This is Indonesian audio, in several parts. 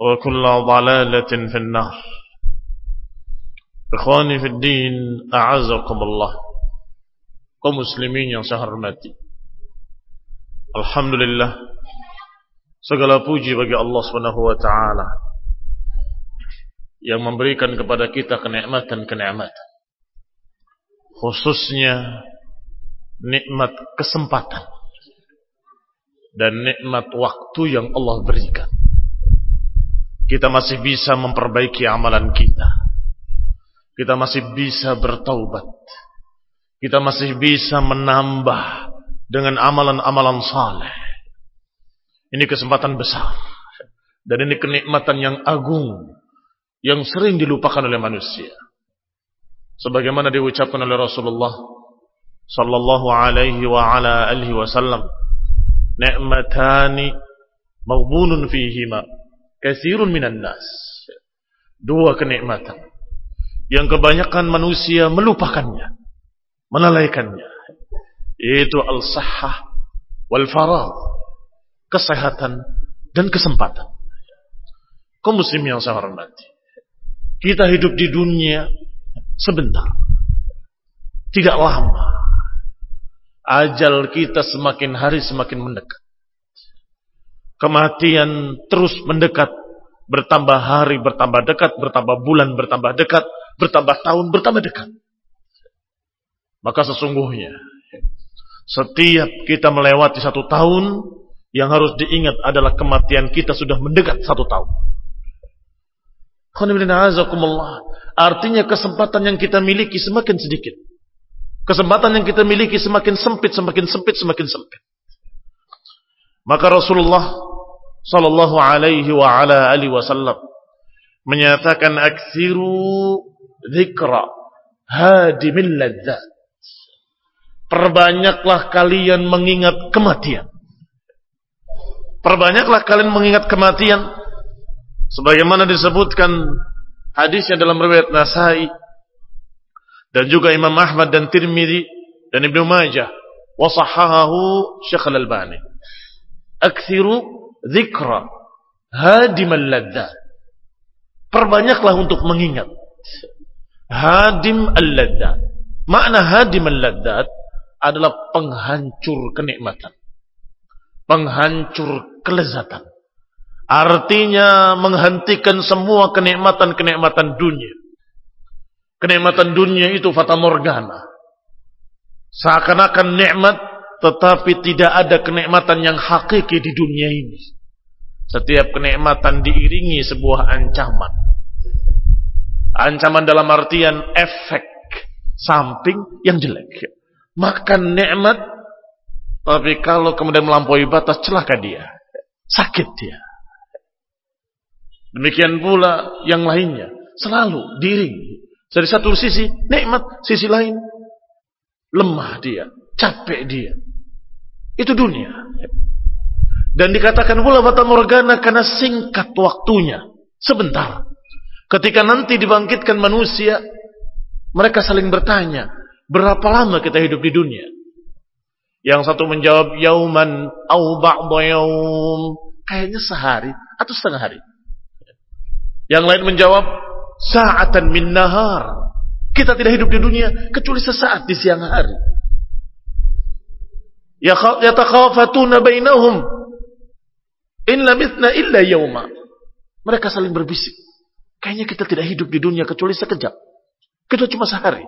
وكل ضلالة في النار إخواني في الدين أعزكم الله kaum muslimin yang saya hormati Alhamdulillah segala puji bagi Allah Subhanahu wa taala yang memberikan kepada kita kenikmatan-kenikmatan khususnya nikmat kesempatan dan nikmat waktu yang Allah berikan. Kita masih bisa memperbaiki amalan kita. Kita masih bisa bertaubat. Kita masih bisa menambah dengan amalan-amalan saleh. Ini kesempatan besar. Dan ini kenikmatan yang agung yang sering dilupakan oleh manusia. Sebagaimana diucapkan oleh Rasulullah sallallahu alaihi wa ala alihi wasallam ni'matani maghbunun fihima katsirun minan nas. Dua kenikmatan. Yang kebanyakan manusia melupakannya melalaikannya. Yaitu al-sahhah wal faragh kesehatan dan kesempatan. Kaum muslim yang saya hormati kita hidup di dunia sebentar tidak lama ajal kita semakin hari semakin mendekat. Kematian terus mendekat, bertambah hari bertambah dekat, bertambah bulan bertambah dekat, bertambah tahun bertambah dekat. Maka sesungguhnya setiap kita melewati satu tahun yang harus diingat adalah kematian kita sudah mendekat satu tahun. Artinya kesempatan yang kita miliki semakin sedikit. Kesempatan yang kita miliki semakin sempit, semakin sempit, semakin sempit. Maka Rasulullah sallallahu alaihi wa ala alihi wasallam menyatakan aksiru dzikra hadimil ladzat. Perbanyaklah kalian mengingat kematian. Perbanyaklah kalian mengingat kematian sebagaimana disebutkan hadisnya dalam riwayat Nasai dan juga Imam Ahmad dan Tirmidzi dan Ibnu Majah wa sahahahu Syekh Al-Albani. Aktsiru dzikra hadimal ladzat. Perbanyaklah untuk mengingat. Hadim al-laddat. Makna hadim al-laddat adalah penghancur kenikmatan. Penghancur kelezatan. Artinya menghentikan semua kenikmatan-kenikmatan dunia. Kenikmatan dunia itu fata morgana. Seakan-akan nikmat tetapi tidak ada kenikmatan yang hakiki di dunia ini. Setiap kenikmatan diiringi sebuah ancaman. Ancaman dalam artian efek samping yang jelek. Makan nikmat tapi kalau kemudian melampaui batas celaka dia. Sakit dia. Demikian pula yang lainnya. Selalu diring. Dari satu sisi nikmat, sisi lain lemah dia, capek dia. Itu dunia. Dan dikatakan pula Fata Morgana karena singkat waktunya. Sebentar. Ketika nanti dibangkitkan manusia, mereka saling bertanya, berapa lama kita hidup di dunia? Yang satu menjawab, yauman au ba'da yaum. Kayaknya sehari atau setengah hari. Yang lain menjawab, sa'atan min nahar. Kita tidak hidup di dunia kecuali sesaat di siang hari. Yatakhafatuna bainahum in labithna illa yawma. Mereka saling berbisik. Kayaknya kita tidak hidup di dunia kecuali sekejap. Kita cuma sehari.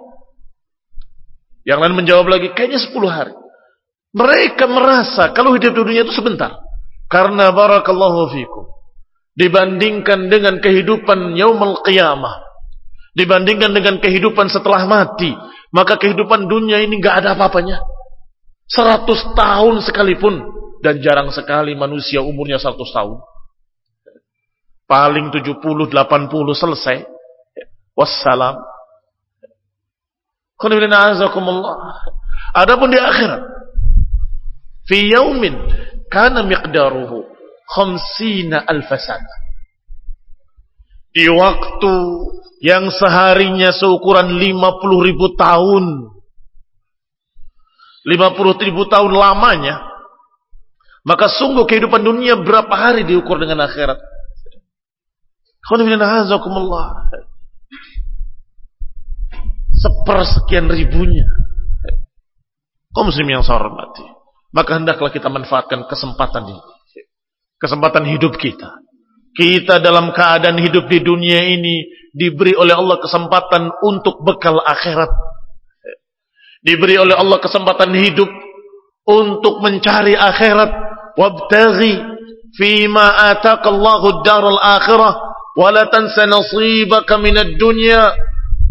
Yang lain menjawab lagi, kayaknya sepuluh hari. Mereka merasa kalau hidup di dunia itu sebentar. Karena barakallahu fikum dibandingkan dengan kehidupan yaumul qiyamah dibandingkan dengan kehidupan setelah mati maka kehidupan dunia ini nggak ada apa-apanya seratus tahun sekalipun. Dan jarang sekali manusia umurnya seratus tahun. Paling tujuh puluh delapan puluh selesai. Wassalam. Adapun di akhirat. Fi yaumin kana miqdaruhu khamsina alfasana. Di waktu yang seharinya seukuran 50 ribu tahun. 50 ribu tahun lamanya. Maka sungguh kehidupan dunia berapa hari diukur dengan akhirat. Sepersekian ribunya. Kau muslim yang saya hormati. Maka hendaklah kita manfaatkan kesempatan ini kesempatan hidup kita. Kita dalam keadaan hidup di dunia ini diberi oleh Allah kesempatan untuk bekal akhirat. Diberi oleh Allah kesempatan hidup untuk mencari akhirat. Wabtaghi fima ataka Allahu daral akhirah wa la tansa nasibaka minad dunya.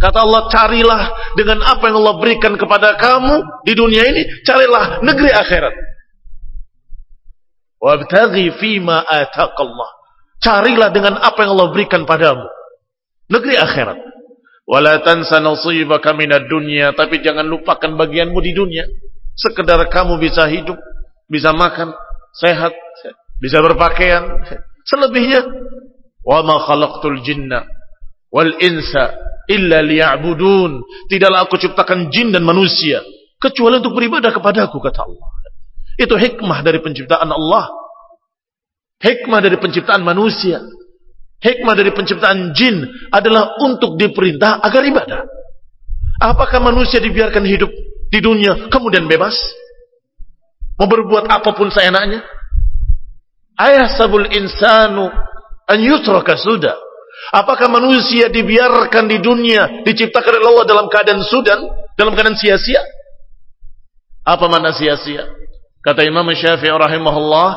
Kata Allah, carilah dengan apa yang Allah berikan kepada kamu di dunia ini, carilah negeri akhirat. Wabtaghi fima ataqallah. Carilah dengan apa yang Allah berikan padamu. Negeri akhirat. Wala tansa nasibaka minad dunya, tapi jangan lupakan bagianmu di dunia. Sekedar kamu bisa hidup, bisa makan, sehat, bisa berpakaian. Selebihnya, wa ma khalaqtul jinna wal insa illa liya'budun. Tidaklah aku ciptakan jin dan manusia kecuali untuk beribadah kepadaku kata Allah. Itu hikmah dari penciptaan Allah. Hikmah dari penciptaan manusia. Hikmah dari penciptaan jin adalah untuk diperintah agar ibadah. Apakah manusia dibiarkan hidup di dunia kemudian bebas? Mau berbuat apa pun seenaknya? Ayah sabul insanu an yutraka sudah. Apakah manusia dibiarkan di dunia diciptakan oleh Allah dalam keadaan sudan, dalam keadaan sia-sia? Apa mana sia-sia? Kata Imam Syafi'i rahimahullah,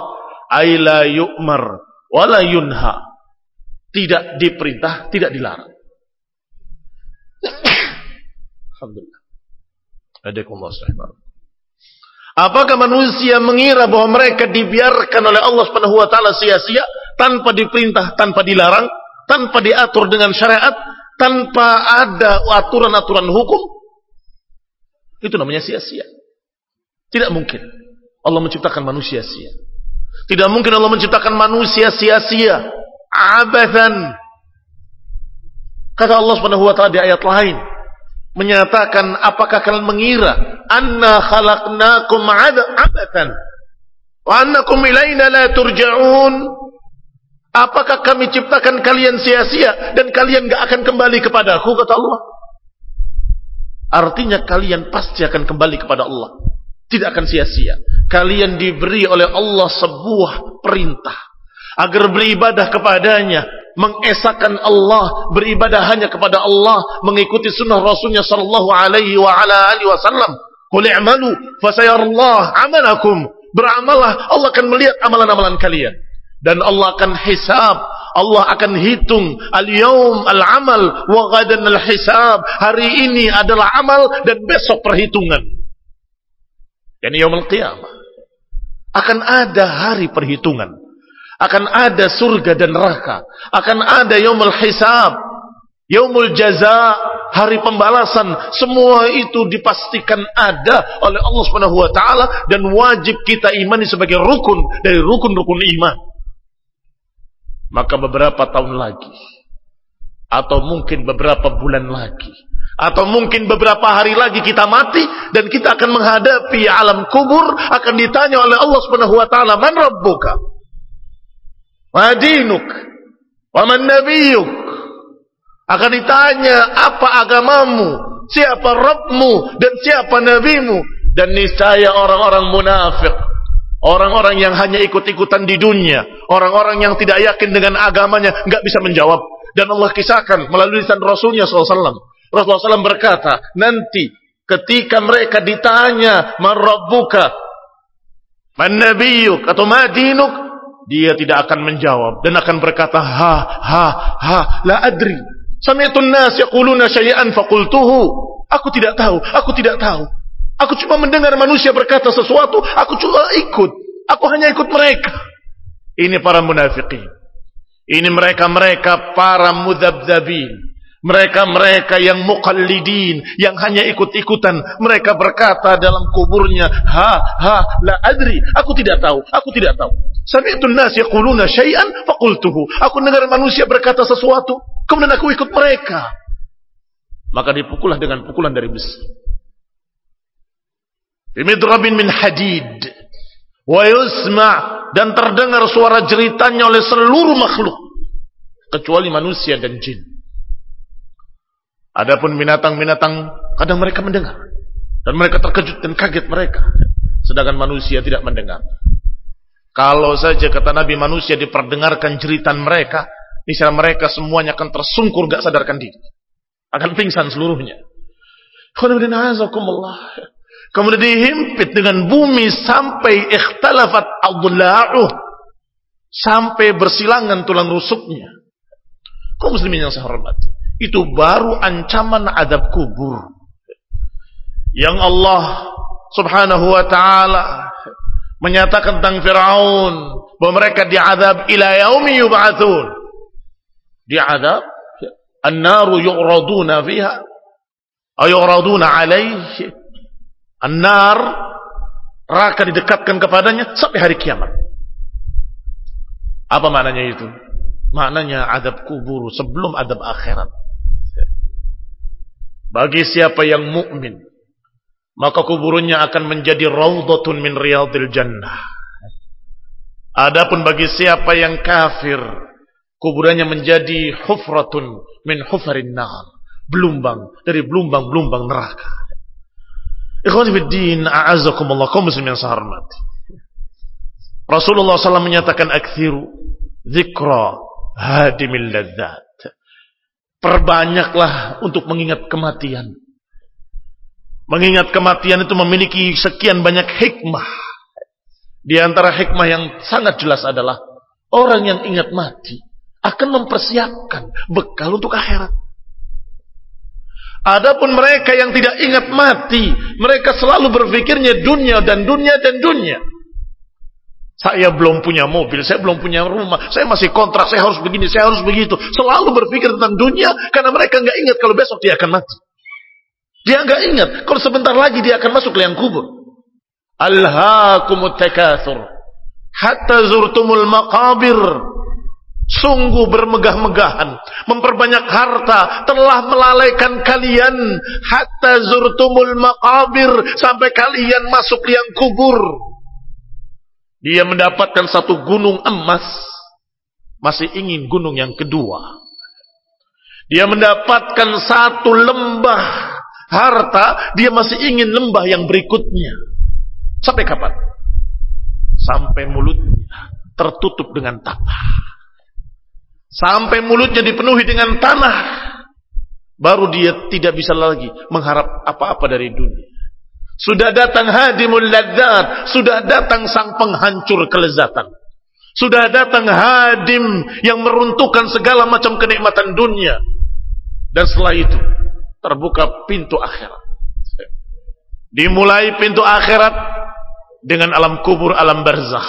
"Aila yu'mar wala yunha." Tidak diperintah, tidak dilarang. Alhamdulillah. Apakah manusia mengira bahwa mereka dibiarkan oleh Allah Subhanahu wa taala sia-sia tanpa diperintah, tanpa dilarang, tanpa diatur dengan syariat, tanpa ada aturan-aturan hukum? Itu namanya sia-sia. Tidak mungkin. Allah menciptakan manusia sia. Tidak mungkin Allah menciptakan manusia sia-sia. Abathan. Kata Allah Subhanahu wa taala di ayat lain menyatakan apakah kalian mengira anna khalaqnakum abathan wa annakum ilaina la turja'un Apakah kami ciptakan kalian sia-sia dan kalian gak akan kembali kepada aku kata Allah. Artinya kalian pasti akan kembali kepada Allah. Tidak akan sia-sia. Kalian diberi oleh Allah sebuah perintah. Agar beribadah kepadanya. Mengesahkan Allah. Beribadah hanya kepada Allah. Mengikuti sunnah Rasulnya sallallahu alaihi wa ala alihi wasallam. Qul i'malu fasayarallah amalakum. Beramallah, Allah akan melihat amalan-amalan kalian. Dan Allah akan hisab. Allah akan hitung. Al-yawm al-amal wa gadan al-hisab. Hari ini adalah amal dan besok perhitungan. Yani yaumul qiyamah. Akan ada hari perhitungan. Akan ada surga dan neraka. Akan ada yaumul hisab. Yaumul jaza, hari pembalasan, semua itu dipastikan ada oleh Allah Subhanahu wa taala dan wajib kita imani sebagai rukun dari rukun-rukun iman. Maka beberapa tahun lagi atau mungkin beberapa bulan lagi atau mungkin beberapa hari lagi kita mati dan kita akan menghadapi alam kubur akan ditanya oleh Allah Subhanahu wa taala, "Man rabbuka?" "Wa dinuk?" "Wa man nabiyyuk?" Akan ditanya apa agamamu, siapa Rabbmu dan siapa nabimu dan niscaya orang-orang munafik, orang-orang yang hanya ikut-ikutan di dunia, orang-orang yang tidak yakin dengan agamanya nggak bisa menjawab. Dan Allah kisahkan melalui lisan Rasulnya SAW. Rasulullah SAW berkata, nanti ketika mereka ditanya, Man Rabbuka, Man Nabiyuk, atau Madinuk, dia tidak akan menjawab dan akan berkata, Ha, ha, ha, la adri. Sami'tun nas yaquluna syai'an faqultuhu. Aku tidak tahu, aku tidak tahu. Aku cuma mendengar manusia berkata sesuatu, aku cuma ikut. Aku hanya ikut mereka. Ini para munafikin. Ini mereka-mereka para mudabdabin. Mereka-mereka yang muqallidin, yang hanya ikut-ikutan. Mereka berkata dalam kuburnya, ha, ha, la adri. Aku tidak tahu, aku tidak tahu. Sami'tun nas yaquluna syai'an faqultuhu. Aku dengar manusia berkata sesuatu, kemudian aku ikut mereka. Maka dipukullah dengan pukulan dari besi. Bimidrabin min hadid. Wa yusma' dan terdengar suara jeritannya oleh seluruh makhluk kecuali manusia dan jin. Adapun binatang-binatang kadang mereka mendengar dan mereka terkejut dan kaget mereka. Sedangkan manusia tidak mendengar. Kalau saja kata Nabi manusia diperdengarkan jeritan mereka, misalnya mereka semuanya akan tersungkur gak sadarkan diri. Akan pingsan seluruhnya. Kemudian dihimpit dengan bumi sampai ikhtalafat adla'uh. Sampai bersilangan tulang rusuknya. Kau muslimin yang saya hormati itu baru ancaman adab kubur. Yang Allah subhanahu wa ta'ala menyatakan tentang Fir'aun bahwa mereka diadab ila yaumi yub'atsun diadab an-naru yu'raduna fiha? Ay yu'raduna alaihi an-nar? Neraka didekatkan kepadanya sampai hari kiamat. Apa maknanya itu? Maknanya adab kubur sebelum adab akhirat bagi siapa yang mukmin, maka kuburannya akan menjadi raudhatun min riyadil jannah. Adapun bagi siapa yang kafir, kuburannya menjadi hufratun min hufarin nar, belumbang dari belumbang-belumbang neraka. Ikhwan fiddin, a'azakumullah, kaum muslim yang saya hormati. Rasulullah SAW menyatakan akthiru zikra hadimil ladzat. Perbanyaklah untuk mengingat kematian. Mengingat kematian itu memiliki sekian banyak hikmah. Di antara hikmah yang sangat jelas adalah orang yang ingat mati akan mempersiapkan bekal untuk akhirat. Adapun mereka yang tidak ingat mati, mereka selalu berpikirnya dunia dan dunia dan dunia. Saya belum punya mobil, saya belum punya rumah, saya masih kontrak, saya harus begini, saya harus begitu. Selalu berpikir tentang dunia karena mereka nggak ingat kalau besok dia akan mati. Dia nggak ingat kalau sebentar lagi dia akan masuk liang kubur. Alhaakumut hatta zurtumul maqabir. Sungguh bermegah-megahan, memperbanyak harta telah melalaikan kalian hatta zurtumul maqabir sampai kalian masuk liang kubur. Dia mendapatkan satu gunung emas. masih ingin gunung yang kedua. Dia mendapatkan satu lembah harta, dia masih ingin lembah yang berikutnya. Sampai kapan? Sampai mulutnya tertutup dengan tanah. Sampai mulutnya dipenuhi dengan tanah. Baru dia tidak bisa lagi mengharap apa-apa dari dunia. Sudah datang hadimul ladzat, sudah datang sang penghancur kelezatan. Sudah datang hadim yang meruntuhkan segala macam kenikmatan dunia. Dan setelah itu terbuka pintu akhirat. Dimulai pintu akhirat dengan alam kubur, alam barzakh.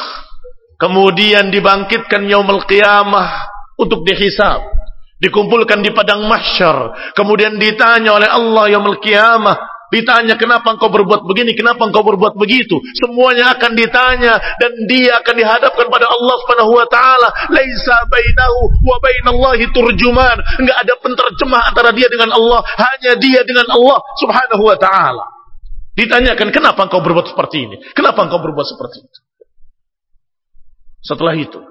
Kemudian dibangkitkan yaumul qiyamah untuk dihisab. Dikumpulkan di padang mahsyar. Kemudian ditanya oleh Allah yaumul qiyamah Ditanya kenapa engkau berbuat begini, kenapa engkau berbuat begitu. Semuanya akan ditanya dan dia akan dihadapkan pada Allah Subhanahu wa taala. Laisa bainahu wa bainallahi turjuman. Enggak ada penterjemah antara dia dengan Allah, hanya dia dengan Allah Subhanahu wa taala. Ditanyakan kenapa engkau berbuat seperti ini? Kenapa engkau berbuat seperti itu? Setelah itu,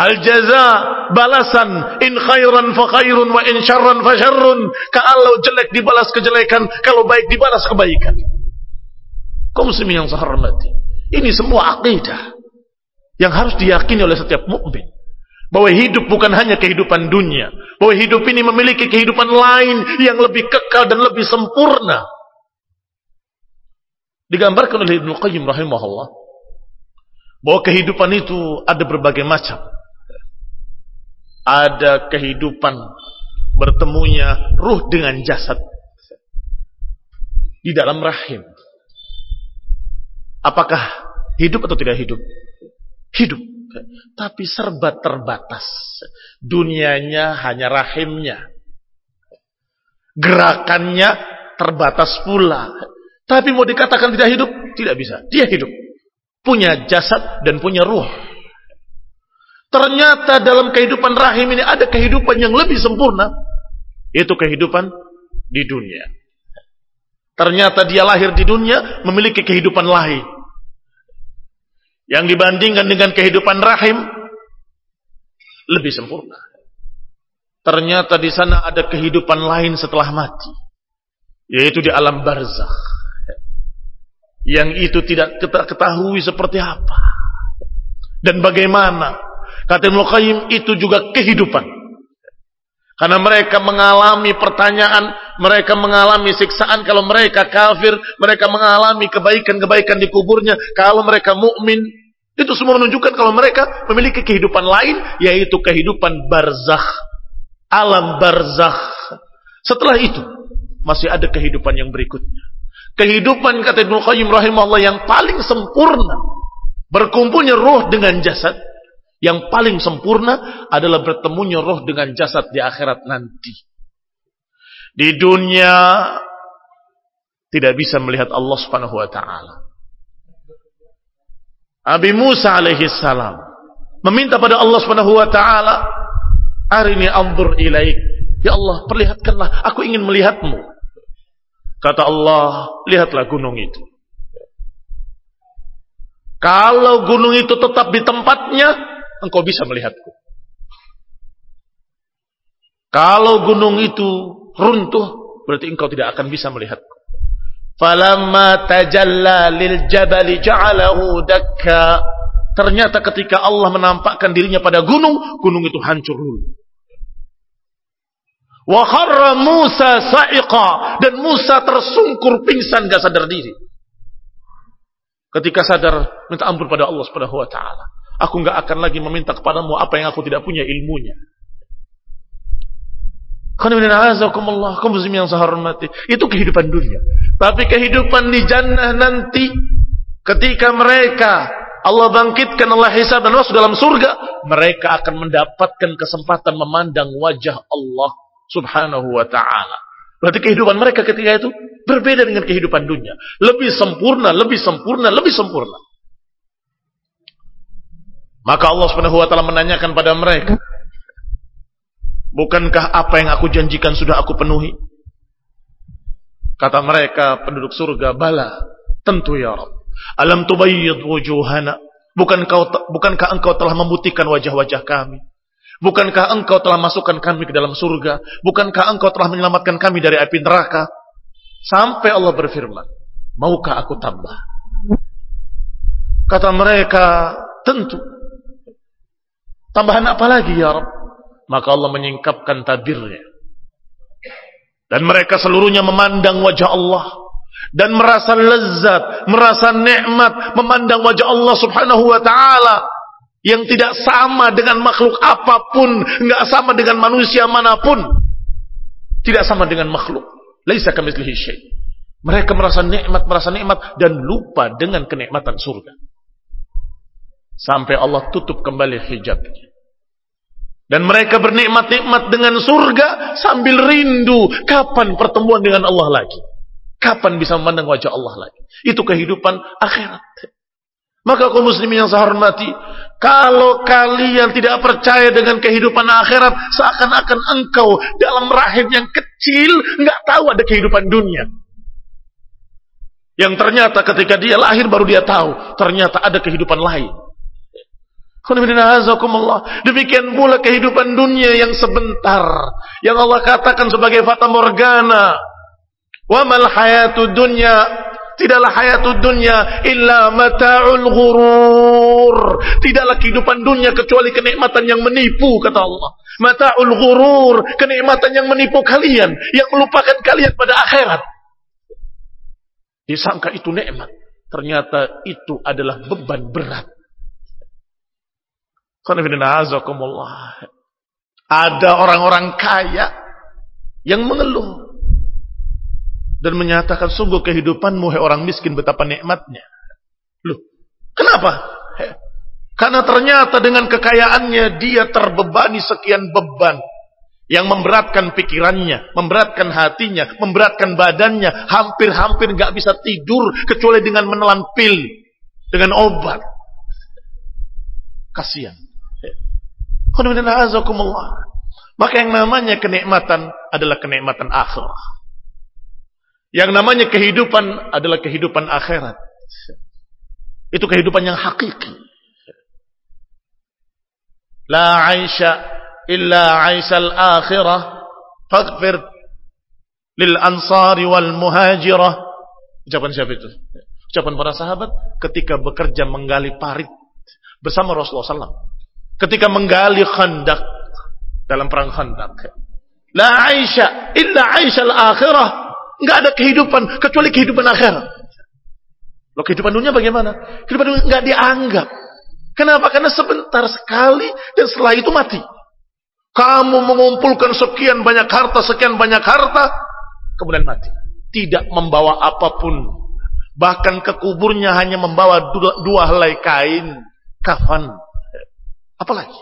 al-jaza Al-jaza balasan in khairan fa khairun wa in syarran fa syarrun. Kalau jelek dibalas kejelekan, kalau baik dibalas kebaikan. Kau muslimin yang saya hormati. Ini semua akidah yang harus diyakini oleh setiap mukmin. Bahwa hidup bukan hanya kehidupan dunia. Bahwa hidup ini memiliki kehidupan lain yang lebih kekal dan lebih sempurna. Digambarkan oleh Ibnu Qayyim rahimahullah bahwa kehidupan itu ada berbagai macam ada kehidupan bertemunya ruh dengan jasad di dalam rahim. Apakah hidup atau tidak hidup? Hidup. Tapi serba terbatas. Dunianya hanya rahimnya. Gerakannya terbatas pula. Tapi mau dikatakan tidak hidup? Tidak bisa. Dia hidup. Punya jasad dan punya ruh. Ternyata dalam kehidupan rahim ini ada kehidupan yang lebih sempurna. Itu kehidupan di dunia. Ternyata dia lahir di dunia memiliki kehidupan lain. Yang dibandingkan dengan kehidupan rahim lebih sempurna. Ternyata di sana ada kehidupan lain setelah mati. Yaitu di alam barzakh. Yang itu tidak ketahui seperti apa. Dan bagaimana Kata Ibnu Qayyim itu juga kehidupan. Karena mereka mengalami pertanyaan, mereka mengalami siksaan kalau mereka kafir, mereka mengalami kebaikan-kebaikan di kuburnya kalau mereka mukmin. Itu semua menunjukkan kalau mereka memiliki kehidupan lain yaitu kehidupan barzakh, alam barzakh. Setelah itu masih ada kehidupan yang berikutnya. Kehidupan kata Ibnu Qayyim rahimahullah yang paling sempurna. Berkumpulnya roh dengan jasad yang paling sempurna adalah bertemunya roh dengan jasad di akhirat nanti. Di dunia tidak bisa melihat Allah Subhanahu wa taala. Abi Musa alaihi salam meminta pada Allah Subhanahu wa taala, "Arini anzur ilaik." Ya Allah, perlihatkanlah, aku ingin melihatmu. Kata Allah, lihatlah gunung itu. Kalau gunung itu tetap di tempatnya, engkau bisa melihatku. Kalau gunung itu runtuh, berarti engkau tidak akan bisa melihatku. Falamma tajalla lil jabali ja'alahu dakka. Ternyata ketika Allah menampakkan dirinya pada gunung, gunung itu hancur dulu. Wa kharra Musa sa'iqa dan Musa tersungkur pingsan gak sadar diri. Ketika sadar minta ampun pada Allah Subhanahu wa taala. Aku nggak akan lagi meminta kepadamu apa yang aku tidak punya ilmunya. yang saya hormati. Itu kehidupan dunia. Tapi kehidupan di jannah nanti ketika mereka Allah bangkitkan Allah hisab dan masuk dalam surga, mereka akan mendapatkan kesempatan memandang wajah Allah Subhanahu wa taala. Berarti kehidupan mereka ketika itu berbeda dengan kehidupan dunia. Lebih sempurna, lebih sempurna, lebih sempurna. Maka Allah Subhanahu wa taala menanyakan pada mereka, "Bukankah apa yang aku janjikan sudah aku penuhi?" Kata mereka penduduk surga, "Bala, tentu ya Rabb. Alam tubayyid wujuhana Bukankah, bukankah engkau telah memutihkan wajah-wajah kami? Bukankah engkau telah masukkan kami ke dalam surga? Bukankah engkau telah menyelamatkan kami dari api neraka? Sampai Allah berfirman, maukah aku tambah? Kata mereka, tentu. Tambahan apa lagi ya Rabb? Maka Allah menyingkapkan tabirnya. Dan mereka seluruhnya memandang wajah Allah dan merasa lezat, merasa nikmat memandang wajah Allah Subhanahu wa taala yang tidak sama dengan makhluk apa pun, enggak sama dengan manusia mana pun. Tidak sama dengan makhluk. Laisa kamitslihi syai. Mereka merasa nikmat, merasa nikmat dan lupa dengan kenikmatan surga. Sampai Allah tutup kembali hijabnya. Dan mereka bernikmat-nikmat dengan surga sambil rindu kapan pertemuan dengan Allah lagi. Kapan bisa memandang wajah Allah lagi? Itu kehidupan akhirat. Maka kaum muslimin yang saya hormati, kalau kalian tidak percaya dengan kehidupan akhirat, seakan-akan engkau dalam rahim yang kecil nggak tahu ada kehidupan dunia. Yang ternyata ketika dia lahir baru dia tahu, ternyata ada kehidupan lain. Demikian pula kehidupan dunia yang sebentar. Yang Allah katakan sebagai fata morgana. Wa mal hayatud dunya Tidaklah hayatud dunya illa mata'ul ghurur. Tidaklah kehidupan dunia kecuali kenikmatan yang menipu kata Allah. Mata'ul ghurur, kenikmatan yang menipu kalian, yang melupakan kalian pada akhirat. Disangka itu nikmat, ternyata itu adalah beban berat. Ada orang-orang kaya yang mengeluh dan menyatakan sungguh kehidupanmu hai orang miskin betapa nikmatnya. Loh, kenapa? Karena ternyata dengan kekayaannya dia terbebani sekian beban yang memberatkan pikirannya, memberatkan hatinya, memberatkan badannya, hampir-hampir nggak bisa tidur kecuali dengan menelan pil, dengan obat. Kasihan. Maka yang namanya kenikmatan adalah kenikmatan akhirah. Yang namanya kehidupan adalah kehidupan akhirat. Itu kehidupan yang hakiki. La aisha illa aisal akhirah. Faghfir lil ansari wal muhajirah. Ucapan siapa itu? Ucapan para sahabat ketika bekerja menggali parit bersama Rasulullah SAW. Ketika menggali khandak dalam perang khandak. La aisha illa aisal akhirah Nggak ada kehidupan kecuali kehidupan akhirat. Loh kehidupan dunia bagaimana? Kehidupan dunia nggak dianggap. Kenapa? Karena sebentar sekali dan setelah itu mati. Kamu mengumpulkan sekian banyak harta, sekian banyak harta, kemudian mati. Tidak membawa apa pun. Bahkan ke kuburnya hanya membawa dua helai kain, kafan. Apalagi?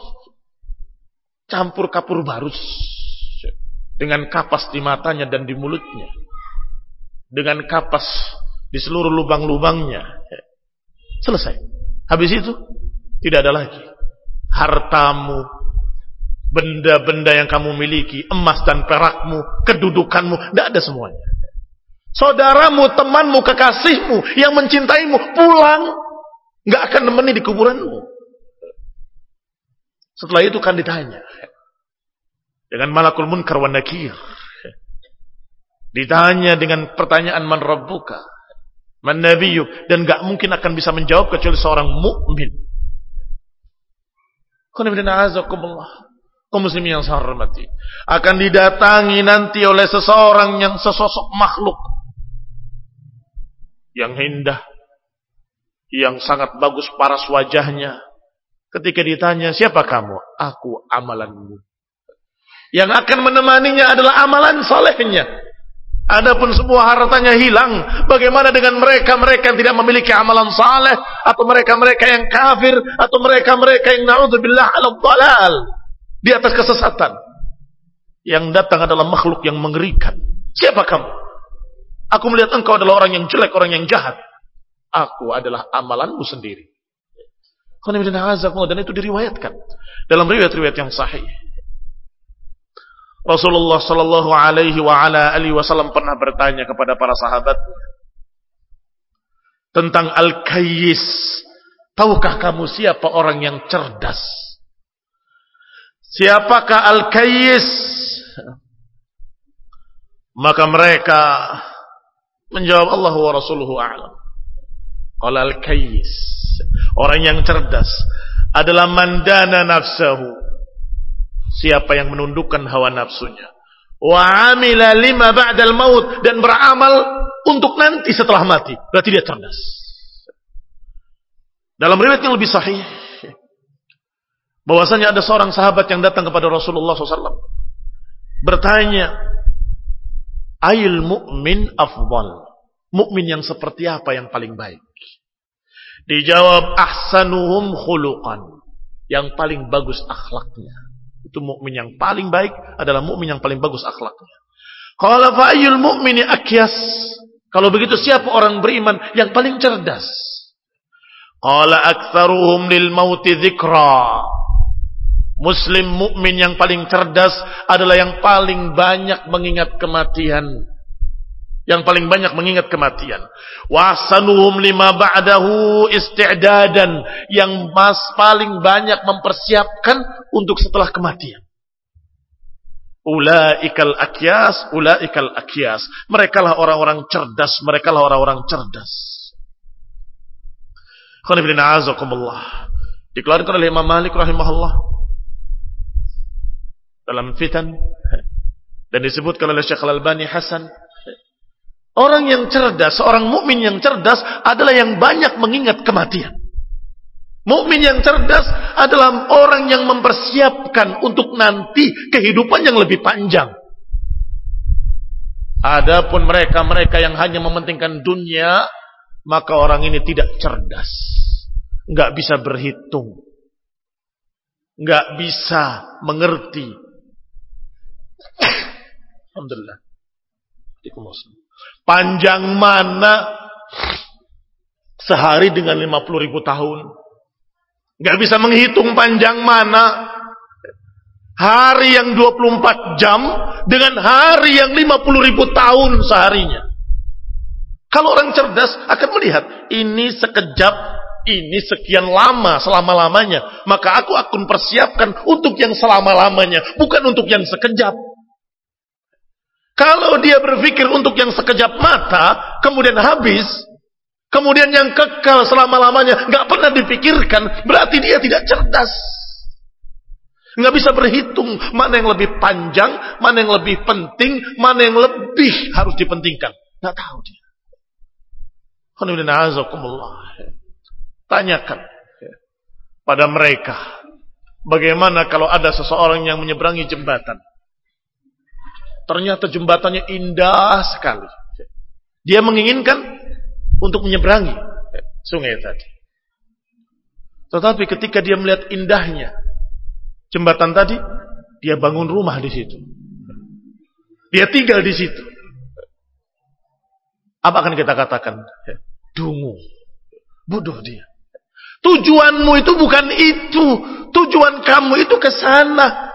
Campur kapur barus. Dengan kapas di matanya dan di mulutnya dengan kapas di seluruh lubang-lubangnya. Selesai. Habis itu tidak ada lagi hartamu, benda-benda yang kamu miliki, emas dan perakmu, kedudukanmu, tidak ada semuanya. Saudaramu, temanmu, kekasihmu yang mencintaimu pulang, nggak akan nemeni di kuburanmu. Setelah itu kan ditanya. Dengan malakul munkar wa nakir. Ditanya dengan pertanyaan man rabbuka, man nabiyuk dan gak mungkin akan bisa menjawab kecuali seorang mukmin. Kaum muslimin yang saya hormati. Akan didatangi nanti oleh seseorang yang sesosok makhluk. Yang indah, yang sangat bagus paras wajahnya. Ketika ditanya, siapa kamu? Aku amalanmu. Yang akan menemaninya adalah amalan solehnya. Adapun semua hartanya hilang, bagaimana dengan mereka-mereka yang tidak memiliki amalan saleh atau mereka-mereka yang kafir atau mereka-mereka yang naudzubillah ala dalal di atas kesesatan. Yang datang adalah makhluk yang mengerikan. Siapa kamu? Aku melihat engkau adalah orang yang jelek, orang yang jahat. Aku adalah amalanmu sendiri. Dan itu diriwayatkan dalam riwayat-riwayat yang sahih. Rasulullah Shallallahu Alaihi wa ala alihi Wasallam pernah bertanya kepada para sahabat tentang al-kayyis, Tahukah kamu siapa orang yang cerdas? Siapakah Al-Kayyis? Maka mereka menjawab Allah wa Rasuluhu a'lam. Qala Al-Kayyis. Orang yang cerdas adalah mandana nafsahu. Siapa yang menundukkan hawa nafsunya. Wa amila lima ba'dal maut. Dan beramal untuk nanti setelah mati. Berarti dia cerdas. Dalam riwayat yang lebih sahih, bahwasanya ada seorang sahabat yang datang kepada Rasulullah SAW bertanya, "Ail mu'min afdal?" Mukmin yang seperti apa yang paling baik? Dijawab, "Ahsanuhum khuluqan." Yang paling bagus akhlaknya. Itu mukmin yang paling baik adalah mukmin yang paling bagus akhlaknya. Qala fa ayyul akyas? Kalau begitu siapa orang beriman yang paling cerdas? Qala aktsaruhum lil mauti dzikra. Muslim mukmin yang paling cerdas adalah yang paling banyak mengingat kematian. Yang paling banyak mengingat kematian. Wasanuhum lima ba'dahu isti'dadan. Yang mas paling banyak mempersiapkan untuk setelah kematian. Ulaikal akyas, ulaikal akyas. Mereka lah orang-orang cerdas, mereka lah orang-orang cerdas. Dikeluarkan oleh Imam Malik rahimahullah dalam fitan dan disebutkan oleh Syekh Al-Albani Hasan orang yang cerdas, seorang mukmin yang cerdas adalah yang banyak mengingat kematian. Mukmin yang cerdas adalah orang yang mempersiapkan untuk nanti kehidupan yang lebih panjang. Adapun mereka-mereka yang hanya mementingkan dunia, maka orang ini tidak cerdas. Nggak bisa berhitung. Nggak bisa mengerti. Alhamdulillah. Panjang mana sehari dengan 50 ribu tahun. Nggak bisa menghitung panjang mana hari yang 24 jam dengan hari yang 50 ribu tahun seharinya. Kalau orang cerdas akan melihat ini sekejap, ini sekian lama selama-lamanya, maka aku akan persiapkan untuk yang selama-lamanya, bukan untuk yang sekejap. Kalau dia berpikir untuk yang sekejap mata, kemudian habis, kemudian yang kekal selama-lamanya nggak pernah dipikirkan, berarti dia tidak cerdas. Nggak bisa berhitung mana yang lebih panjang, mana yang lebih penting, mana yang lebih harus dipentingkan. Nggak tahu dia. Tanyakan pada mereka. Bagaimana kalau ada seseorang yang menyeberangi jembatan. Ternyata jembatannya indah sekali. Dia menginginkan untuk menyeberangi sungai tadi. Tetapi ketika dia melihat indahnya jembatan tadi, dia bangun rumah di situ. Dia tinggal di situ. Apa akan kita katakan? Dungu. Bodoh dia. Tujuanmu itu bukan itu. Tujuan kamu itu ke sana.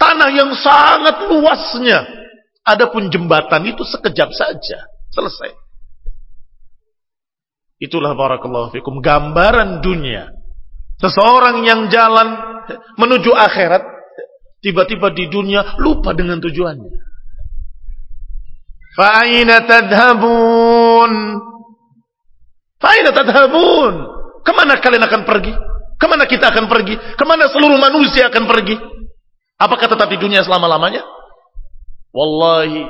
Tanah yang sangat luasnya. Adapun jembatan itu sekejap saja. Selesai. Itulah barakallahu fikum gambaran dunia. Seseorang yang jalan menuju akhirat tiba-tiba di dunia lupa dengan tujuannya. Fa'ina tadhabun? Fa'ina tadhabun? Ke mana kalian akan pergi? Ke mana kita akan pergi? Ke mana seluruh manusia akan pergi? Apakah tetap di dunia selama-lamanya? Wallahi.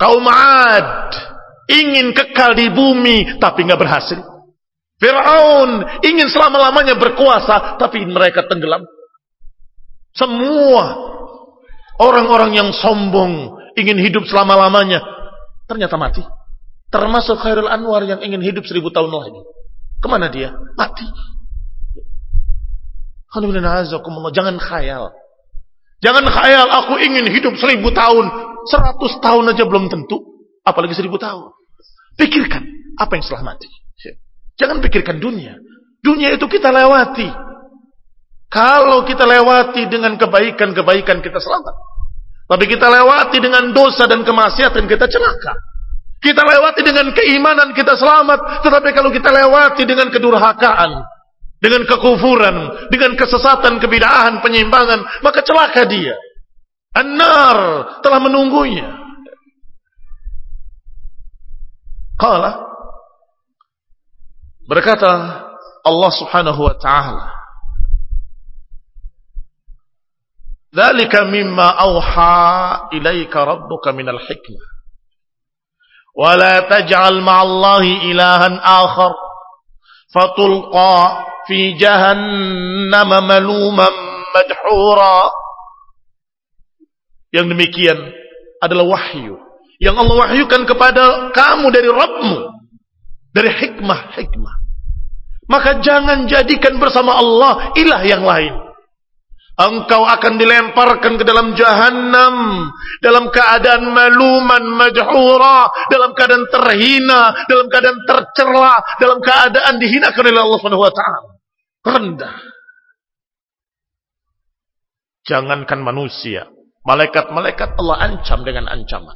Kaum Ad ingin kekal di bumi tapi nggak berhasil. Fir'aun ingin selama-lamanya berkuasa tapi mereka tenggelam. Semua orang-orang yang sombong ingin hidup selama-lamanya, ternyata mati. Termasuk Khairul Anwar yang ingin hidup seribu tahun lagi. Ke mana dia? Mati. Jangan khayal. Jangan khayal aku ingin hidup seribu tahun. Seratus tahun aja belum tentu. Apalagi seribu tahun. Pikirkan apa yang setelah mati. Jangan pikirkan dunia. Dunia itu kita lewati. Kalau kita lewati dengan kebaikan-kebaikan kita selamat. Tapi kita lewati dengan dosa dan kemaksiatan kita celaka. Kita lewati dengan keimanan kita selamat. Tetapi kalau kita lewati dengan kedurhakaan, dengan kekufuran, dengan kesesatan, kebidahan, penyimpangan, maka celaka dia. An telah menunggunya. Kala Berkata Allah Subhanahu wa taala Dzalika mimma auha ilaika rabbuka minal hikmah wa la taj'al ma'allahi ilahan akhar fatulqa في jahannam maluman madhura yang demikian adalah wahyu yang Allah wahyukan kepada kamu dari Rabbmu dari hikmah-hikmah. Maka jangan jadikan bersama Allah ilah yang lain. Engkau akan dilemparkan ke dalam jahanam dalam keadaan maluman majhura dalam keadaan terhina dalam keadaan tercela dalam keadaan dihina oleh Allah Subhanahu wa taala rendah. Jangankan manusia. Malaikat-malaikat Allah ancam dengan ancaman.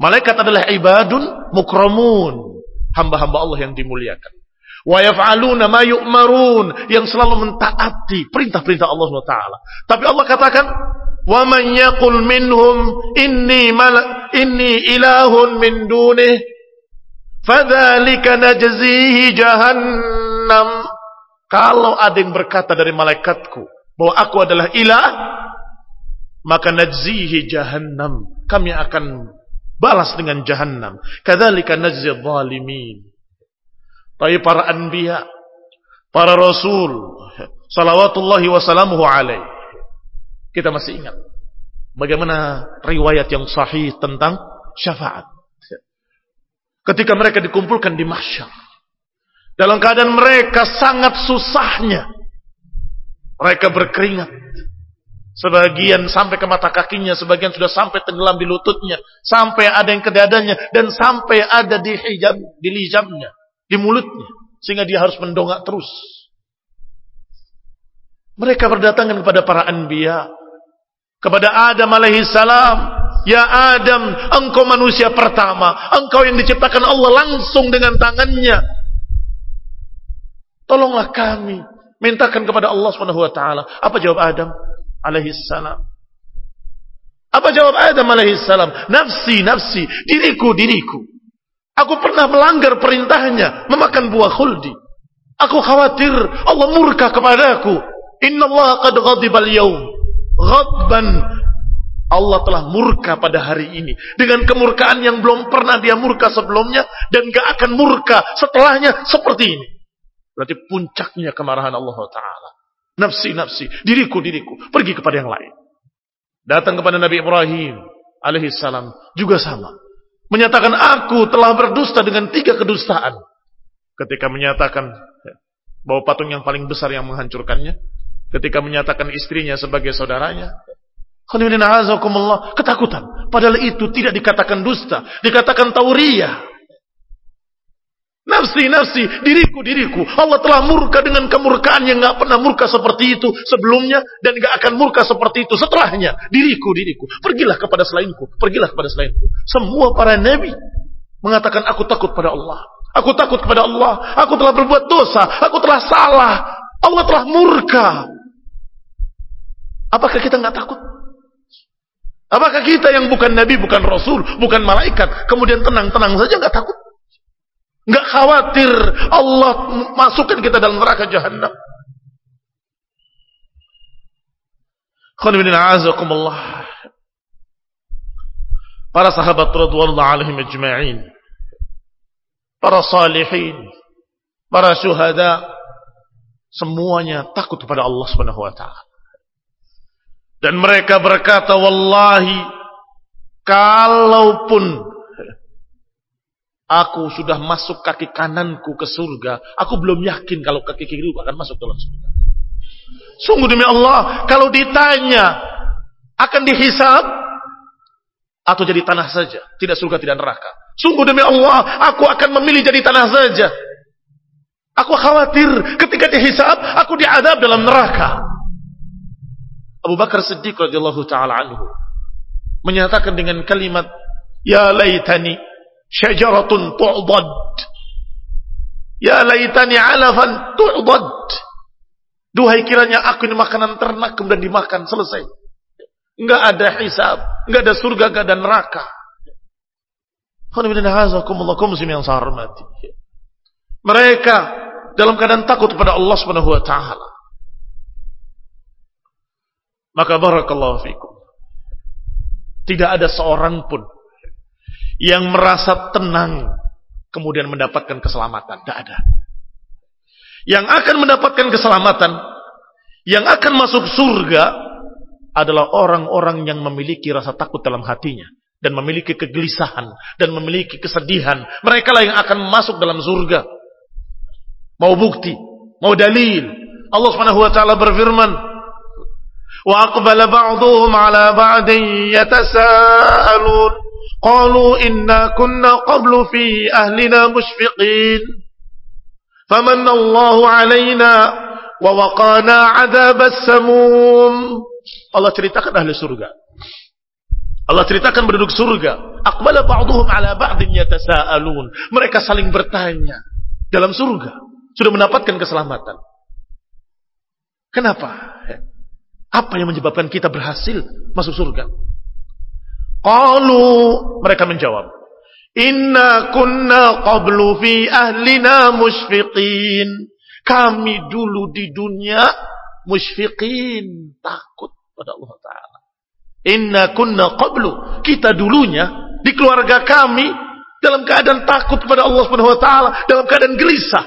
Malaikat adalah ibadun mukramun. Hamba-hamba Allah yang dimuliakan. Wa yaf'aluna ma yu'marun. Yang selalu mentaati perintah-perintah Allah SWT. Tapi Allah katakan wa man yaqul minhum inni mal inni ilahun min dunih fadzalika najzihi jahannam kalau ada yang berkata dari malaikatku bahwa aku adalah ilah maka najzihi jahannam kami akan balas dengan jahannam kadzalika najzi dhalimin tapi para anbiya, para rasul, salawatullahi wasalamuhu alaih. Kita masih ingat bagaimana riwayat yang sahih tentang syafaat. Ketika mereka dikumpulkan di mahsyar. Dalam keadaan mereka sangat susahnya. Mereka berkeringat. Sebagian sampai ke mata kakinya, sebagian sudah sampai tenggelam di lututnya, sampai ada yang ke dadanya, dan sampai ada di hijab, di lijamnya di mulutnya sehingga dia harus mendongak terus. Mereka berdatangan kepada para anbiya, kepada Adam alaihi salam, "Ya Adam, engkau manusia pertama, engkau yang diciptakan Allah langsung dengan tangannya. Tolonglah kami." Mintakan kepada Allah Subhanahu wa taala. Apa jawab Adam alaihi salam? Apa jawab Adam alaihi salam? Nafsi, nafsi, diriku, diriku. Aku pernah melanggar perintahnya, memakan buah khuldi. Aku khawatir Allah murka kepadaku. Inna Allah qad ghadibal yawm. Ghadban. Allah telah murka pada hari ini. Dengan kemurkaan yang belum pernah dia murka sebelumnya. Dan gak akan murka setelahnya seperti ini. Berarti puncaknya kemarahan Allah Ta'ala. Nafsi, nafsi. Diriku, diriku. Pergi kepada yang lain. Datang kepada Nabi Ibrahim alaihissalam. Juga sama menyatakan aku telah berdusta dengan tiga kedustaan. Ketika menyatakan bahwa patung yang paling besar yang menghancurkannya, ketika menyatakan istrinya sebagai saudaranya, ketakutan. Padahal itu tidak dikatakan dusta, dikatakan tauriyah. Nafsi, nafsi, diriku, diriku. Allah telah murka dengan kemurkaan yang gak pernah murka seperti itu sebelumnya dan gak akan murka seperti itu setelahnya. Diriku, diriku. Pergilah kepada selainku, pergilah kepada selainku. Semua para nabi mengatakan aku takut pada Allah. Aku takut kepada Allah. Aku telah berbuat dosa. Aku telah salah. Allah telah murka. Apakah kita nggak takut? Apakah kita yang bukan nabi, bukan rasul, bukan malaikat, kemudian tenang-tenang saja nggak takut? Enggak khawatir Allah masukkan kita dalam neraka jahanam. Para sahabat radhiyallahu alaihim ajma'in. Para salihin, para syuhada semuanya takut kepada Allah Subhanahu wa taala. Dan mereka berkata wallahi kalaupun Aku sudah masuk kaki kananku ke surga. Aku belum yakin kalau kaki kiriku akan masuk dalam surga. Sungguh demi Allah, kalau ditanya akan dihisab atau jadi tanah saja, tidak surga tidak neraka. Sungguh demi Allah, aku akan memilih jadi tanah saja. Aku khawatir ketika dihisab, aku diadab dalam neraka. Abu Bakar Siddiq radhiyallahu taala anhu menyatakan dengan kalimat ya laitani syajaratun tu'dad. Ya laitani alafan tu'dad. Duhai kiranya aku ini makanan ternak kemudian dimakan selesai. Enggak ada hisab, enggak ada surga, enggak ada neraka. Mereka dalam keadaan takut kepada Allah Subhanahu wa taala. Maka barakallahu fikum. Tidak ada seorang pun yang merasa tenang kemudian mendapatkan keselamatan. Tidak ada. Yang akan mendapatkan keselamatan, yang akan masuk surga adalah orang-orang yang memiliki rasa takut dalam hatinya dan memiliki kegelisahan dan memiliki kesedihan. Mereka lah yang akan masuk dalam surga. Mau bukti, mau dalil. Allah Subhanahu wa taala berfirman, "Wa aqbala ba'dhum 'ala ba'din yatasaalun." Qalu inna kunna qablu fi ahlina mushfiqin. Famanna Allahu 'alaina wa waqana 'adzabas samum. Allah ceritakan ahli surga. Allah ceritakan penduduk surga. Aqbala ba'duhum ala ba'din yatasaalun. Mereka saling bertanya dalam surga. Sudah mendapatkan keselamatan. Kenapa? Apa yang menyebabkan kita berhasil masuk surga? Qalu mereka menjawab, "Inna kunna qablu fi ahlina musyfiqin." Kami dulu di dunia musyfiqin, takut pada Allah taala. Inna kunna qablu. Kita dulunya di keluarga kami dalam keadaan takut kepada Allah Subhanahu wa taala, dalam keadaan gelisah.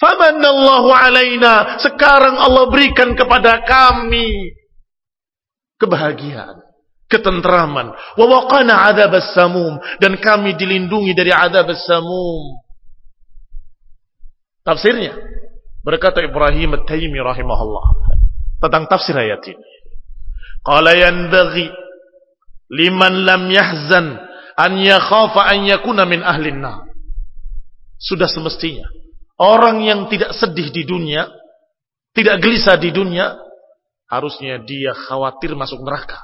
Famanallahu alaina. Sekarang Allah berikan kepada kami kebahagiaan, ketentraman. Wa waqana adzabas samum dan kami dilindungi dari adzabas samum. Tafsirnya berkata Ibrahim At-Taimi rahimahullah tentang tafsir ayat ini. Qala yanbaghi liman lam yahzan an yakhafa an yakuna min ahlin. Sudah semestinya orang yang tidak sedih di dunia, tidak gelisah di dunia, harusnya dia khawatir masuk neraka.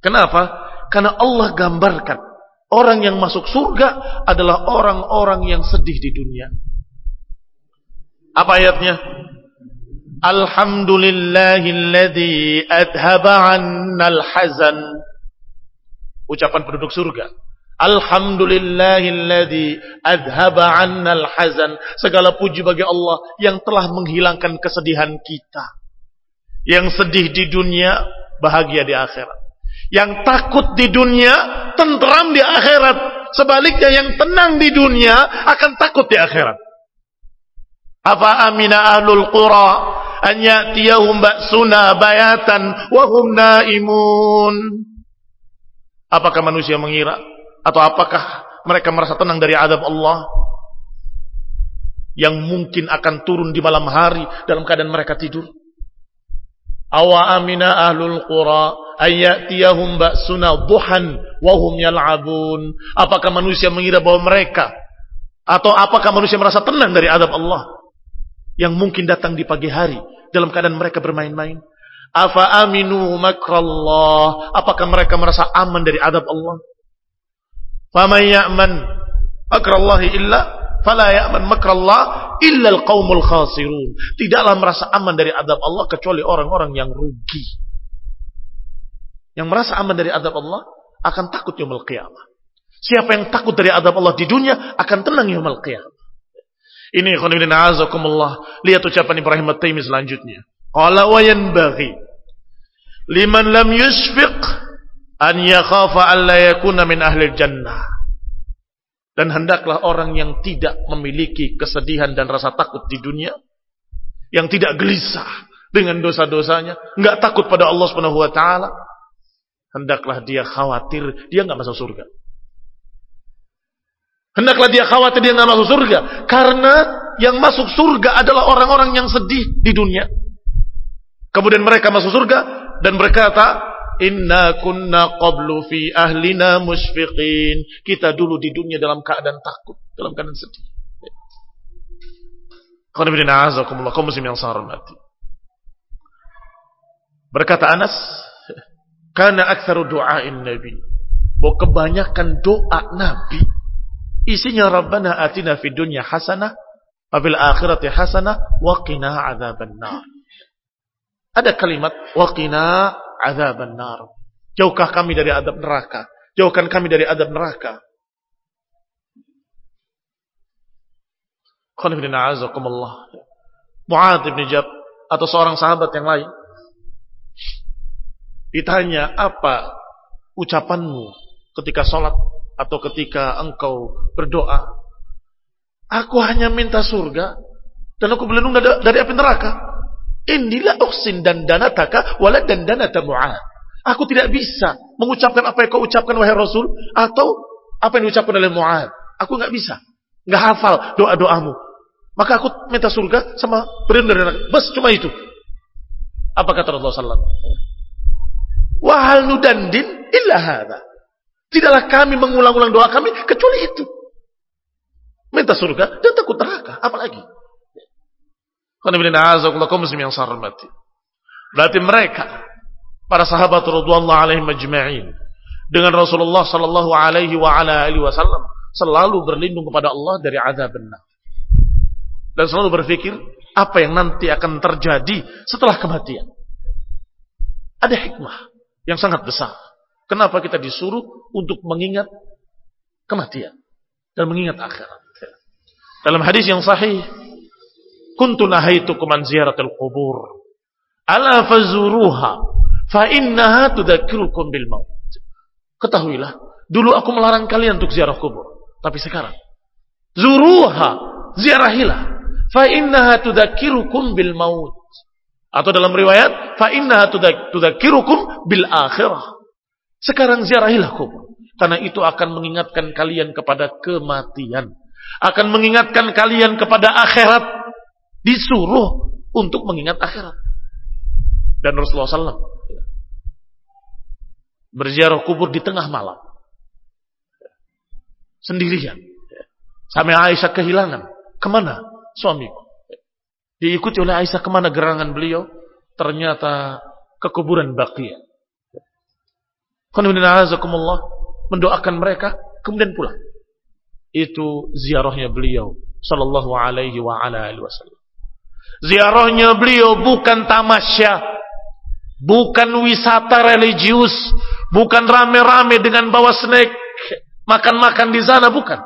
Kenapa? Karena Allah gambarkan orang yang masuk surga adalah orang-orang yang sedih di dunia. Apa ayatnya? Alhamdulillahilladzi adhaba hazan. Ucapan penduduk surga. Alhamdulillahilladzi adhaba hazan. Segala puji bagi Allah yang telah menghilangkan kesedihan kita. Yang sedih di dunia, bahagia di akhirat. Yang takut di dunia, tentram di akhirat. Sebaliknya yang tenang di dunia akan takut di akhirat. Apa amina ahlul qura an ya'tiyahum ba'suna bayatan wa hum naimun. Apakah manusia mengira atau apakah mereka merasa tenang dari adab Allah yang mungkin akan turun di malam hari dalam keadaan mereka tidur? Awa amina ahlul qura ayyatiyahum ba'suna duhan wa hum yal'abun. Apakah manusia mengira bahwa mereka atau apakah manusia merasa tenang dari adab Allah? yang mungkin datang di pagi hari dalam keadaan mereka bermain-main? Afa aminu makrallah? Apakah mereka merasa aman dari adab Allah? Faman ya'man makrallahi illa fala ya'man makrallah illa alqaumul khasirun. Tidaklah merasa aman dari adab Allah kecuali orang-orang yang rugi. Yang merasa aman dari adab Allah akan takut yaumul qiyamah. Siapa yang takut dari adab Allah di dunia akan tenang yaumul qiyamah. Ini khonibin azakumullah. Lihat ucapan Ibrahim At-Taimi selanjutnya. Qala wa yanbaghi liman lam yusfiq an yakhafa an la yakuna min ahli jannah. Dan hendaklah orang yang tidak memiliki kesedihan dan rasa takut di dunia, yang tidak gelisah dengan dosa-dosanya, enggak takut pada Allah Subhanahu wa taala, hendaklah dia khawatir dia enggak masuk surga. Hendaklah dia khawatir dia nggak masuk surga. Karena yang masuk surga adalah orang-orang yang sedih di dunia. Kemudian mereka masuk surga dan berkata, Inna kunna qablu fi ahlina musfiqin. Kita dulu di dunia dalam keadaan takut, dalam keadaan sedih. Berkata Anas, karena aktsaru doain Nabi. Bahwa kebanyakan doa Nabi Isinya Rabbana atina fid dunya hasanah wa fil akhirati hasanah wa qina. Ada kalimat wa qina adzabannar. Jauhkah kami dari adab neraka. Jauhkan kami dari adab neraka. Mu'ad bin Jab atau seorang sahabat yang lain ditanya apa ucapanmu ketika sholat atau ketika engkau berdoa. Aku hanya minta surga dan aku berlindung dari api neraka. Inilah uksin dan danataka wala dan danata mu'ad. Aku tidak bisa mengucapkan apa yang kau ucapkan wahai Rasul atau apa yang diucapkan oleh Mu'ad. Aku nggak bisa. nggak hafal doa-doamu. Maka aku minta surga sama dari neraka. Bas cuma itu. Apa kata Rasulullah SAW? Wahal nudandin illa hadha. Tidaklah kami mengulang-ulang doa kami kecuali itu. Minta surga dan takut neraka. Apalagi? Berarti mereka para sahabat radhiyallahu alaihim majma'in dengan Rasulullah sallallahu alaihi wa ala alihi wasallam selalu berlindung kepada Allah dari azab benar. Dan selalu berpikir apa yang nanti akan terjadi setelah kematian. Ada hikmah yang sangat besar. Kenapa kita disuruh untuk mengingat kematian dan mengingat akhirat? Dalam hadis yang sahih, kuntu nahaitukum an ziyaratil qubur. Ala fazuruha fa innaha tudzakirukum bil maut. Ketahuilah, dulu aku melarang kalian untuk ziarah kubur, tapi sekarang zuruha, ziarahilah. Fa innaha tudzakirukum bil maut. Atau dalam riwayat, fa innaha tudzakirukum bil akhirah. Sekarang ziarahilah kubur. Karena itu akan mengingatkan kalian kepada kematian. Akan mengingatkan kalian kepada akhirat. Disuruh untuk mengingat akhirat. Dan Rasulullah SAW berziarah kubur di tengah malam. Sendirian. Sampai Aisyah kehilangan. Ke mana suamiku? Diikuti oleh Aisyah ke mana gerangan beliau? Ternyata ke kuburan Baqiyah mendoakan mereka kemudian pulang. Itu ziarahnya beliau sallallahu alaihi wa ala alihi wasallam. Ziarahnya beliau bukan tamasya, bukan wisata religius, bukan rame-rame dengan bawa snack, makan-makan di sana bukan.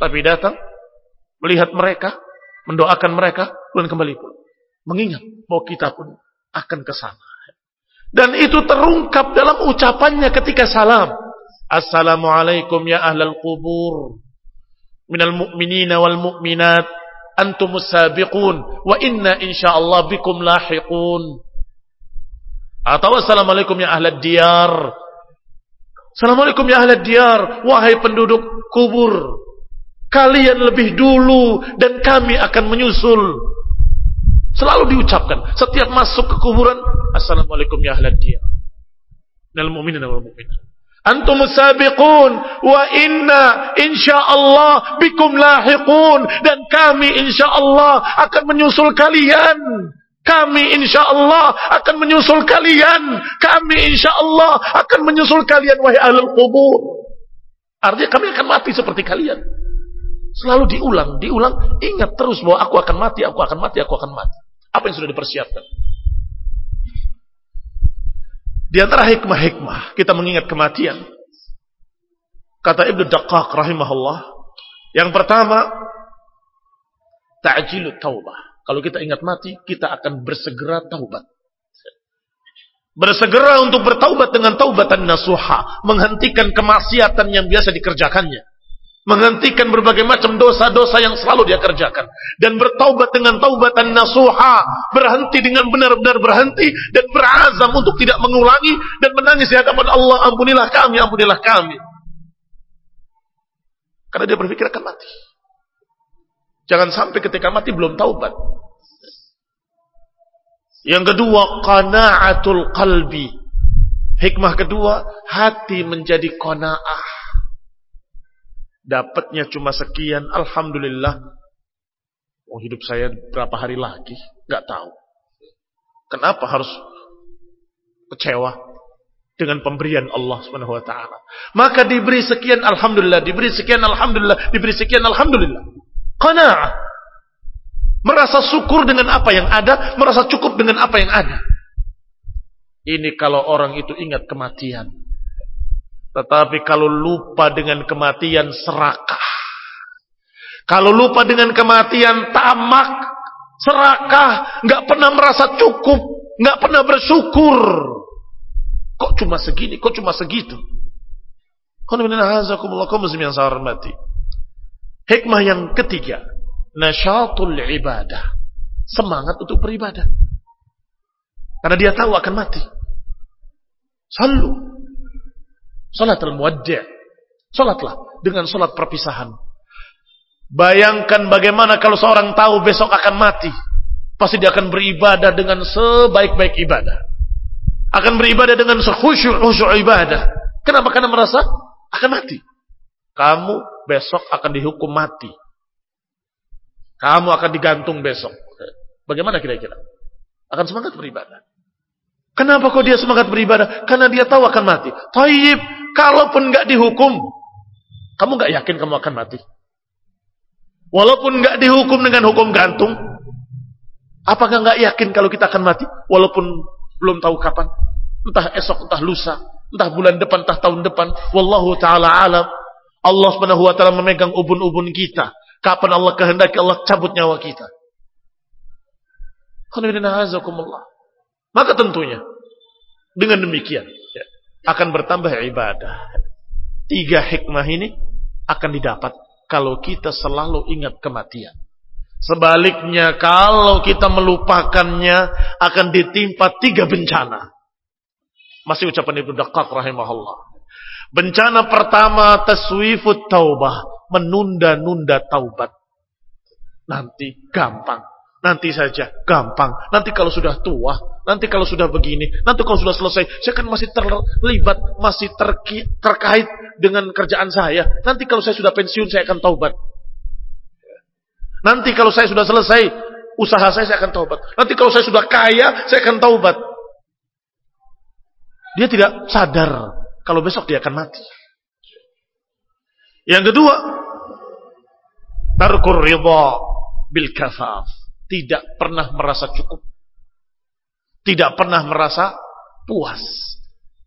Tapi datang melihat mereka, mendoakan mereka, dan kembali pun mengingat bahwa kita pun akan ke sana. Dan itu terungkap dalam ucapannya ketika salam. Assalamualaikum ya ahlal kubur. Minal mu'minina wal mu'minat. Antum sabiqun. Wa inna insyaallah bikum lahiqun. Atau Assalamualaikum ya ahlal diyar. Assalamualaikum ya ahlal diyar. Wahai penduduk kubur. Kalian lebih dulu dan kami akan menyusul. Selalu diucapkan. Setiap masuk ke kuburan. Assalamualaikum ya ahlad dia. Nal mu'minin wal mu'minat. Antum sabiqun wa inna insyaallah bikum lahiqun dan kami insyaallah akan menyusul kalian. Kami insyaallah akan menyusul kalian. Kami insyaallah akan menyusul kalian wahai ahlul kubur. Artinya kami akan mati seperti kalian. Selalu diulang, diulang, ingat terus bahwa aku akan mati, aku akan mati, aku akan mati. Apa yang sudah dipersiapkan? Di antara hikmah-hikmah kita mengingat kematian. Kata Ibnu Daqqaq rahimahullah, yang pertama ta'jilut taubah. Kalau kita ingat mati, kita akan bersegera taubat. Bersegera untuk bertaubat dengan taubatan nasuha, menghentikan kemaksiatan yang biasa dikerjakannya menghentikan berbagai macam dosa-dosa yang selalu dia kerjakan. Dan bertaubat dengan taubatan nasuha. Berhenti dengan benar-benar berhenti. Dan berazam untuk tidak mengulangi. Dan menangis di hadapan Allah ampunilah kami ampunilah kami. Karena dia berpikir akan mati. Jangan sampai ketika mati belum taubat. Yang kedua qanaatul qalbi. Hikmah kedua hati menjadi qanaah Dapatnya cuma sekian, alhamdulillah. Oh, hidup saya berapa hari lagi? Gak tahu. Kenapa harus kecewa? dengan pemberian Allah Subhanahu wa taala. Maka diberi sekian alhamdulillah, diberi sekian alhamdulillah, diberi sekian alhamdulillah. Qanaah. Merasa syukur dengan apa yang ada, merasa cukup dengan apa yang ada. Ini kalau orang itu ingat kematian. Tetapi kalau lupa dengan kematian serakah. Kalau lupa dengan kematian tamak, serakah, nggak pernah merasa cukup, nggak pernah bersyukur. Kok cuma segini? Kok cuma segitu? Hikmah yang ketiga. Nasyatul ibadah. Semangat untuk beribadah. Karena dia tahu akan mati. Sallu. Salat al-muwaddi' Salatlah dengan salat perpisahan. Bayangkan bagaimana kalau seorang tahu besok akan mati. Pasti dia akan beribadah dengan sebaik-baik ibadah akan beribadah dengan sekhusyuk-khusyuk ibadah. Kenapa? Karena merasa akan mati. Kamu besok akan dihukum mati. Kamu akan digantung besok. Bagaimana kira-kira? Akan semangat beribadah. Kenapa kok dia semangat beribadah? Karena dia tahu akan mati. Taib, kalaupun nggak dihukum, kamu nggak yakin kamu akan mati. Walaupun nggak dihukum dengan hukum gantung, apakah nggak yakin kalau kita akan mati? Walaupun belum tahu kapan. Entah esok, entah lusa, entah bulan depan, entah tahun depan. Wallahu taala alam. Allah Subhanahu wa taala memegang ubun-ubun kita. Kapan Allah kehendaki Allah cabut nyawa kita. Maka tentunya dengan demikian ya, akan bertambah ibadah. Tiga hikmah ini akan didapat kalau kita selalu ingat kematian. Sebaliknya kalau kita melupakannya akan ditimpa tiga bencana. Masih ucapan Ibnu Daqqaq rahimahullah. Bencana pertama taswifut taubah, menunda-nunda taubat. Nanti gampang, nanti saja gampang. Nanti kalau sudah tua, nanti kalau sudah begini, nanti kalau sudah selesai, saya kan masih terlibat, masih terkait dengan kerjaan saya. Nanti kalau saya sudah pensiun saya akan taubat. Nanti kalau saya sudah selesai usaha saya, saya akan taubat. Nanti kalau saya sudah kaya, saya akan taubat. Dia tidak sadar kalau besok dia akan mati. Yang kedua, tarkur ridha bil kafaf. Tidak pernah merasa cukup. Tidak pernah merasa puas.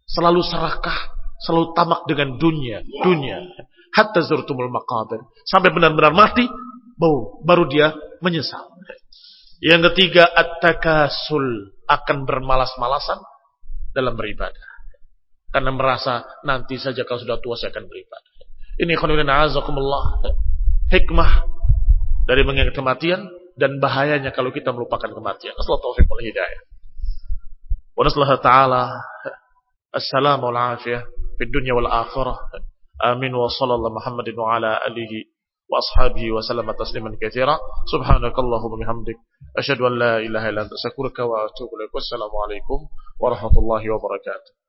Selalu serakah, selalu tamak dengan dunia, dunia. Hatta zurtumul maqabir. Sampai benar-benar mati, baru, baru dia menyesal. Yang ketiga, at-takasul akan bermalas-malasan dalam beribadah. Karena merasa nanti saja kalau sudah tua saya akan beribadah. Ini khonulina azakumullah. Hikmah dari mengingat kematian dan bahayanya kalau kita melupakan kematian. Assalamualaikum warahmatullahi. Wa ta'ala assalamu wal afiyah fid dunya wal akhirah. Amin wa sallallahu Muhammadin wa ala alihi wa ashabihi wa tasliman katsira. Bihamdik asyhadu an la ilaha illa anta astaghfiruka wa atubu ilaik. Wassalamu alaikum warahmatullahi wabarakatuh.